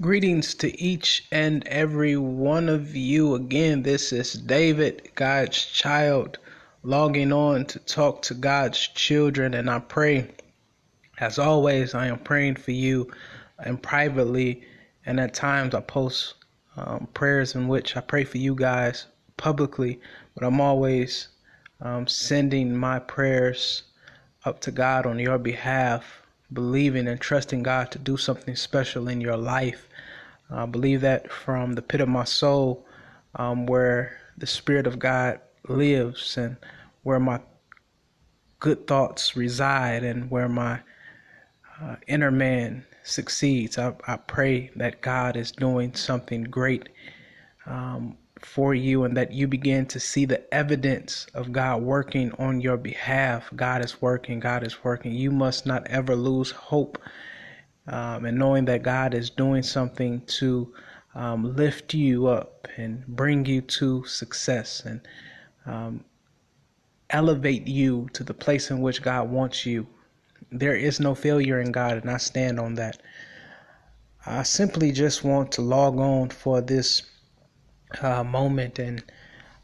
Greetings to each and every one of you. Again, this is David, God's child, logging on to talk to God's children. And I pray, as always, I am praying for you and privately. And at times I post um, prayers in which I pray for you guys publicly, but I'm always um, sending my prayers up to God on your behalf, believing and trusting God to do something special in your life. I believe that from the pit of my soul, um, where the Spirit of God lives and where my good thoughts reside and where my uh, inner man succeeds. I, I, pray that God is doing something great um, for you and that you begin to see the evidence of God working on your behalf. God is working, God is working. You must not ever lose hope um, and knowing that God is doing something to um, lift you up and bring you to success and um, elevate you to the place in which God wants you. There is no failure in God, and I stand on that. I simply just want to log on for this uh, moment and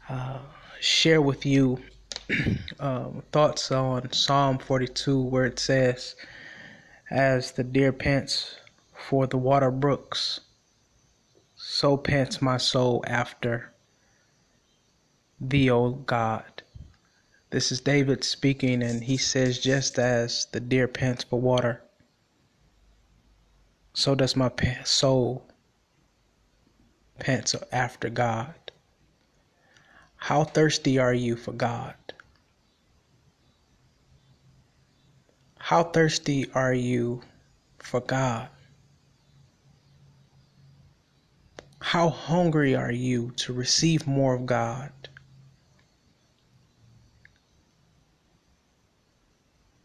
uh, share with you uh, thoughts on Psalm 42, where it says, as the deer pants for the water brooks, so pants my soul after thee, O God. This is David speaking, and he says, Just as the deer pants for water, so does my soul pants after God. How thirsty are you for God? How thirsty are you for God? How hungry are you to receive more of God?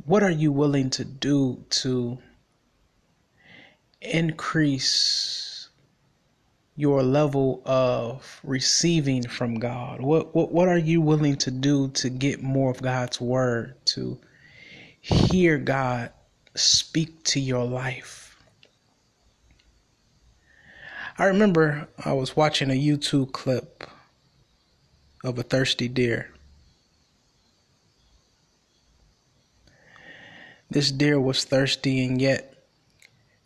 What are you willing to do to increase your level of receiving from God? What what what are you willing to do to get more of God's word to hear God speak to your life. I remember I was watching a YouTube clip of a thirsty deer. This deer was thirsty, and yet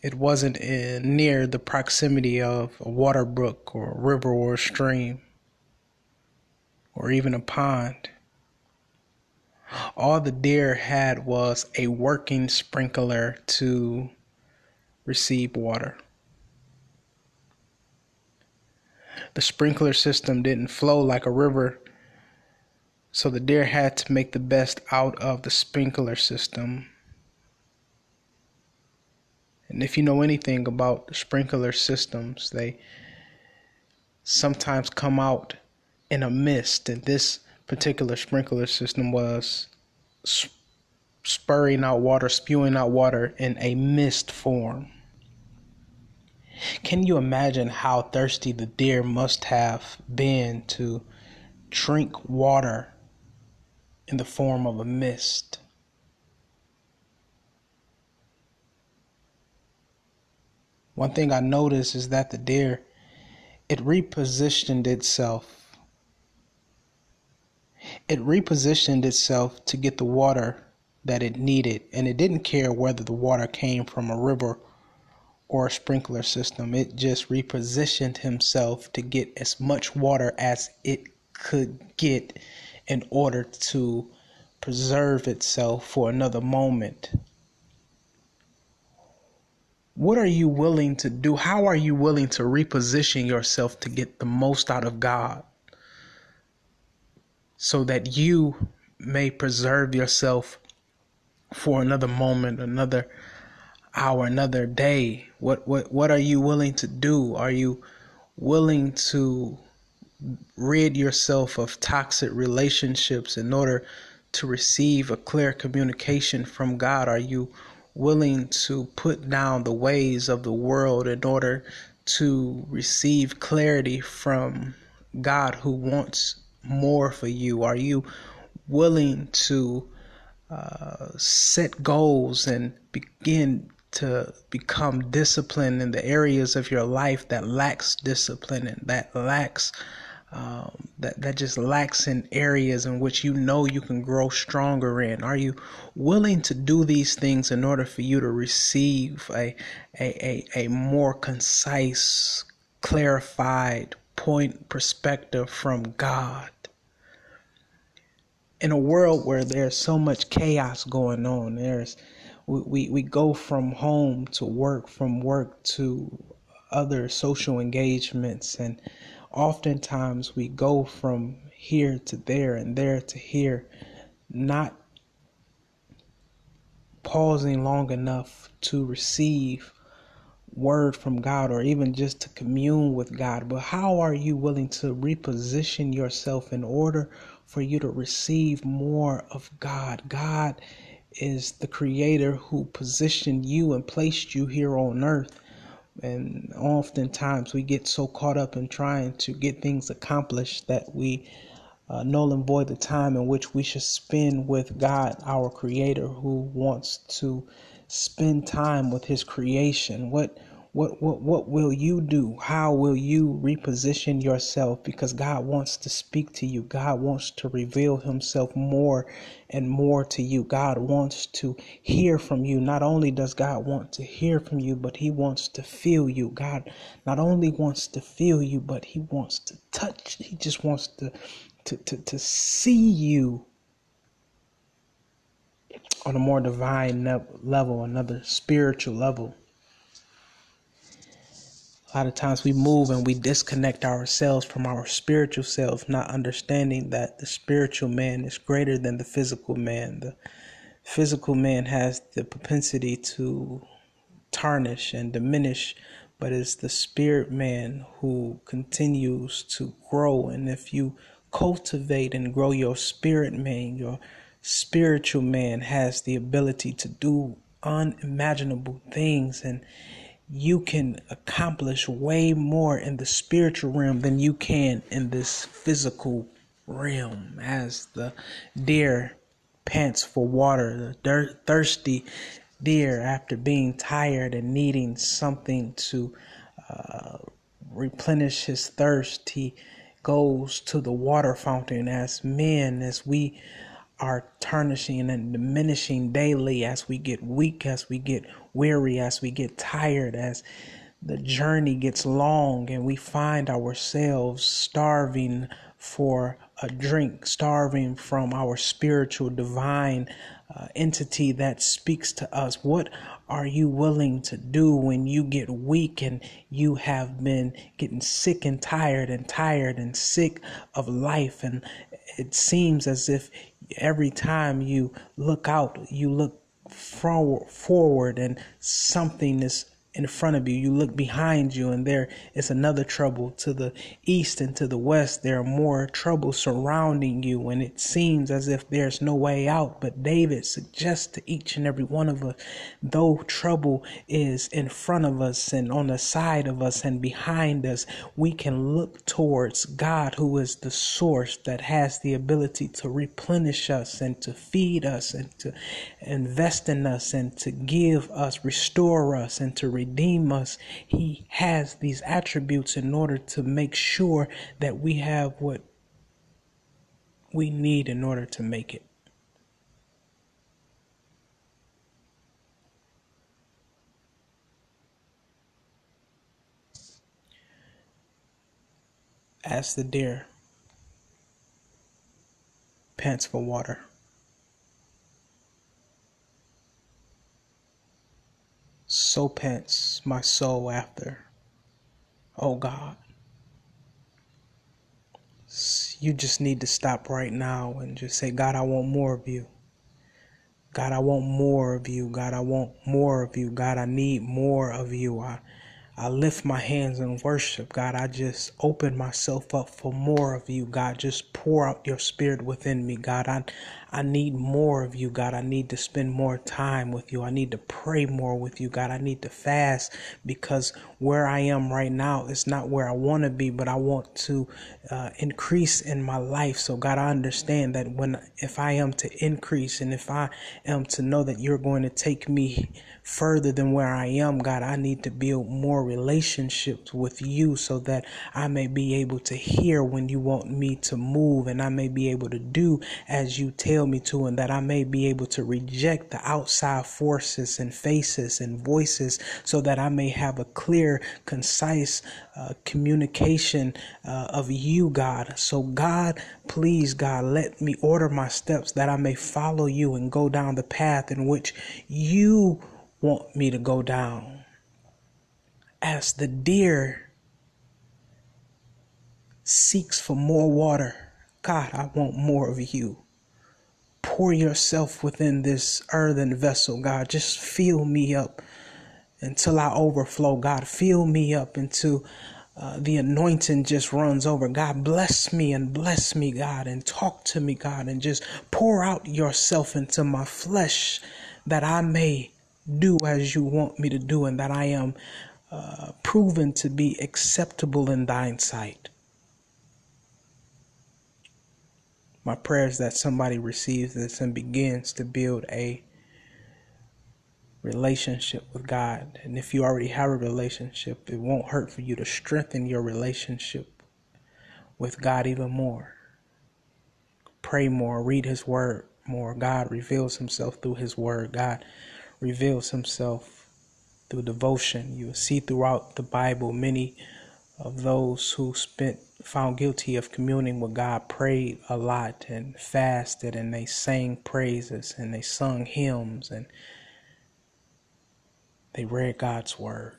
it wasn't in, near the proximity of a water brook or a river or a stream or even a pond. All the deer had was a working sprinkler to receive water. The sprinkler system didn't flow like a river, so the deer had to make the best out of the sprinkler system. And if you know anything about sprinkler systems, they sometimes come out in a mist, and this particular sprinkler system was spurring out water, spewing out water in a mist form. Can you imagine how thirsty the deer must have been to drink water in the form of a mist? One thing I noticed is that the deer it repositioned itself it repositioned itself to get the water that it needed, and it didn't care whether the water came from a river or a sprinkler system. It just repositioned himself to get as much water as it could get in order to preserve itself for another moment. What are you willing to do? How are you willing to reposition yourself to get the most out of God? so that you may preserve yourself for another moment, another hour, another day. What what what are you willing to do? Are you willing to rid yourself of toxic relationships in order to receive a clear communication from God? Are you willing to put down the ways of the world in order to receive clarity from God who wants more for you? Are you willing to uh, set goals and begin to become disciplined in the areas of your life that lacks discipline and that lacks um, that that just lacks in areas in which you know you can grow stronger in? Are you willing to do these things in order for you to receive a a, a, a more concise, clarified point perspective from God? In a world where there's so much chaos going on, there's we, we, we go from home to work, from work to other social engagements and oftentimes we go from here to there and there to here, not pausing long enough to receive word from God or even just to commune with God. But how are you willing to reposition yourself in order for you to receive more of God? God is the creator who positioned you and placed you here on earth and oftentimes we get so caught up in trying to get things accomplished that we uh, null and void the time in which we should spend with God, our Creator, who wants to spend time with His creation. What what what what will you do? How will you reposition yourself? Because God wants to speak to you. God wants to reveal himself more and more to you. God wants to hear from you. Not only does God want to hear from you, but he wants to feel you. God not only wants to feel you, but he wants to touch. He just wants to to to, to see you on a more divine level, another spiritual level. Lot of times we move and we disconnect ourselves from our spiritual self, not understanding that the spiritual man is greater than the physical man. The physical man has the propensity to tarnish and diminish, but it's the spirit man who continues to grow. And if you cultivate and grow your spirit man, your spiritual man has the ability to do unimaginable things and you can accomplish way more in the spiritual realm than you can in this physical realm. As the deer pants for water, the thirsty deer, after being tired and needing something to uh, replenish his thirst, he goes to the water fountain. As men, as we are tarnishing and diminishing daily as we get weak, as we get weary, as we get tired, as the journey gets long and we find ourselves starving for a drink, starving from our spiritual divine uh, entity that speaks to us. What are you willing to do when you get weak and you have been getting sick and tired and tired and sick of life? And it seems as if every time you look out, you look forward, forward and something is in front of you. You look behind you, and there is another trouble to the east and to the west. There are more troubles surrounding you, and it seems as if there's no way out. But David suggests to each and every one of us, though trouble is in front of us and on the side of us and behind us, we can look towards God, who is the source that has the ability to replenish us and to feed us and to invest in us and to give us, restore us, and to redeem us, He has these attributes in order to make sure that we have what we need in order to make it. As the deer pants for water. Pants my soul after. Oh God. You just need to stop right now and just say, God, I want more of you. God, I want more of you. God, I want more of you. God, I need more of you. I, I lift my hands in worship, God. I just open myself up for more of you, God. Just pour out your spirit within me, God. I, I need more of you, God. I need to spend more time with you. I need to pray more with you, God. I need to fast because where I am right now is not where I want to be, but I want to uh, increase in my life. So, God, I understand that when if I am to increase and if I am to know that you're going to take me further than where I am, God, I need to build more relationships with you so that I may be able to hear when you want me to move and I may be able to do as you tell me to, and that I may be able to reject the outside forces and faces and voices so that I may have a clear, concise uh, communication uh, of you, God. So, God, please, God, let me order my steps that I may follow you and go down the path in which you want me to go down. As the deer seeks for more water, God, I want more of you. Pour yourself within this earthen vessel, God. Just fill me up until I overflow, God. Fill me up until uh, the anointing just runs over. God, bless me and bless me, God, and talk to me, God, and just pour out yourself into my flesh that I may do as you want me to do and that I am uh, proven to be acceptable in thine sight. My prayer is that somebody receives this and begins to build a relationship with God. And if you already have a relationship, it won't hurt for you to strengthen your relationship with God even more. Pray more, read His Word more. God reveals Himself through His Word. God reveals himself through devotion. You will see throughout the Bible many of those who spent found guilty of communing with God prayed a lot and fasted and they sang praises and they sung hymns and they read God's word.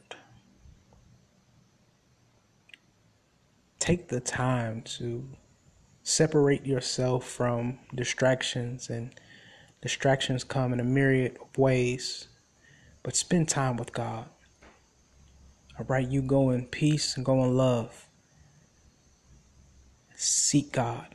Take the time to separate yourself from distractions and Distractions come in a myriad of ways, but spend time with God. All right, you go in peace and go in love. Seek God.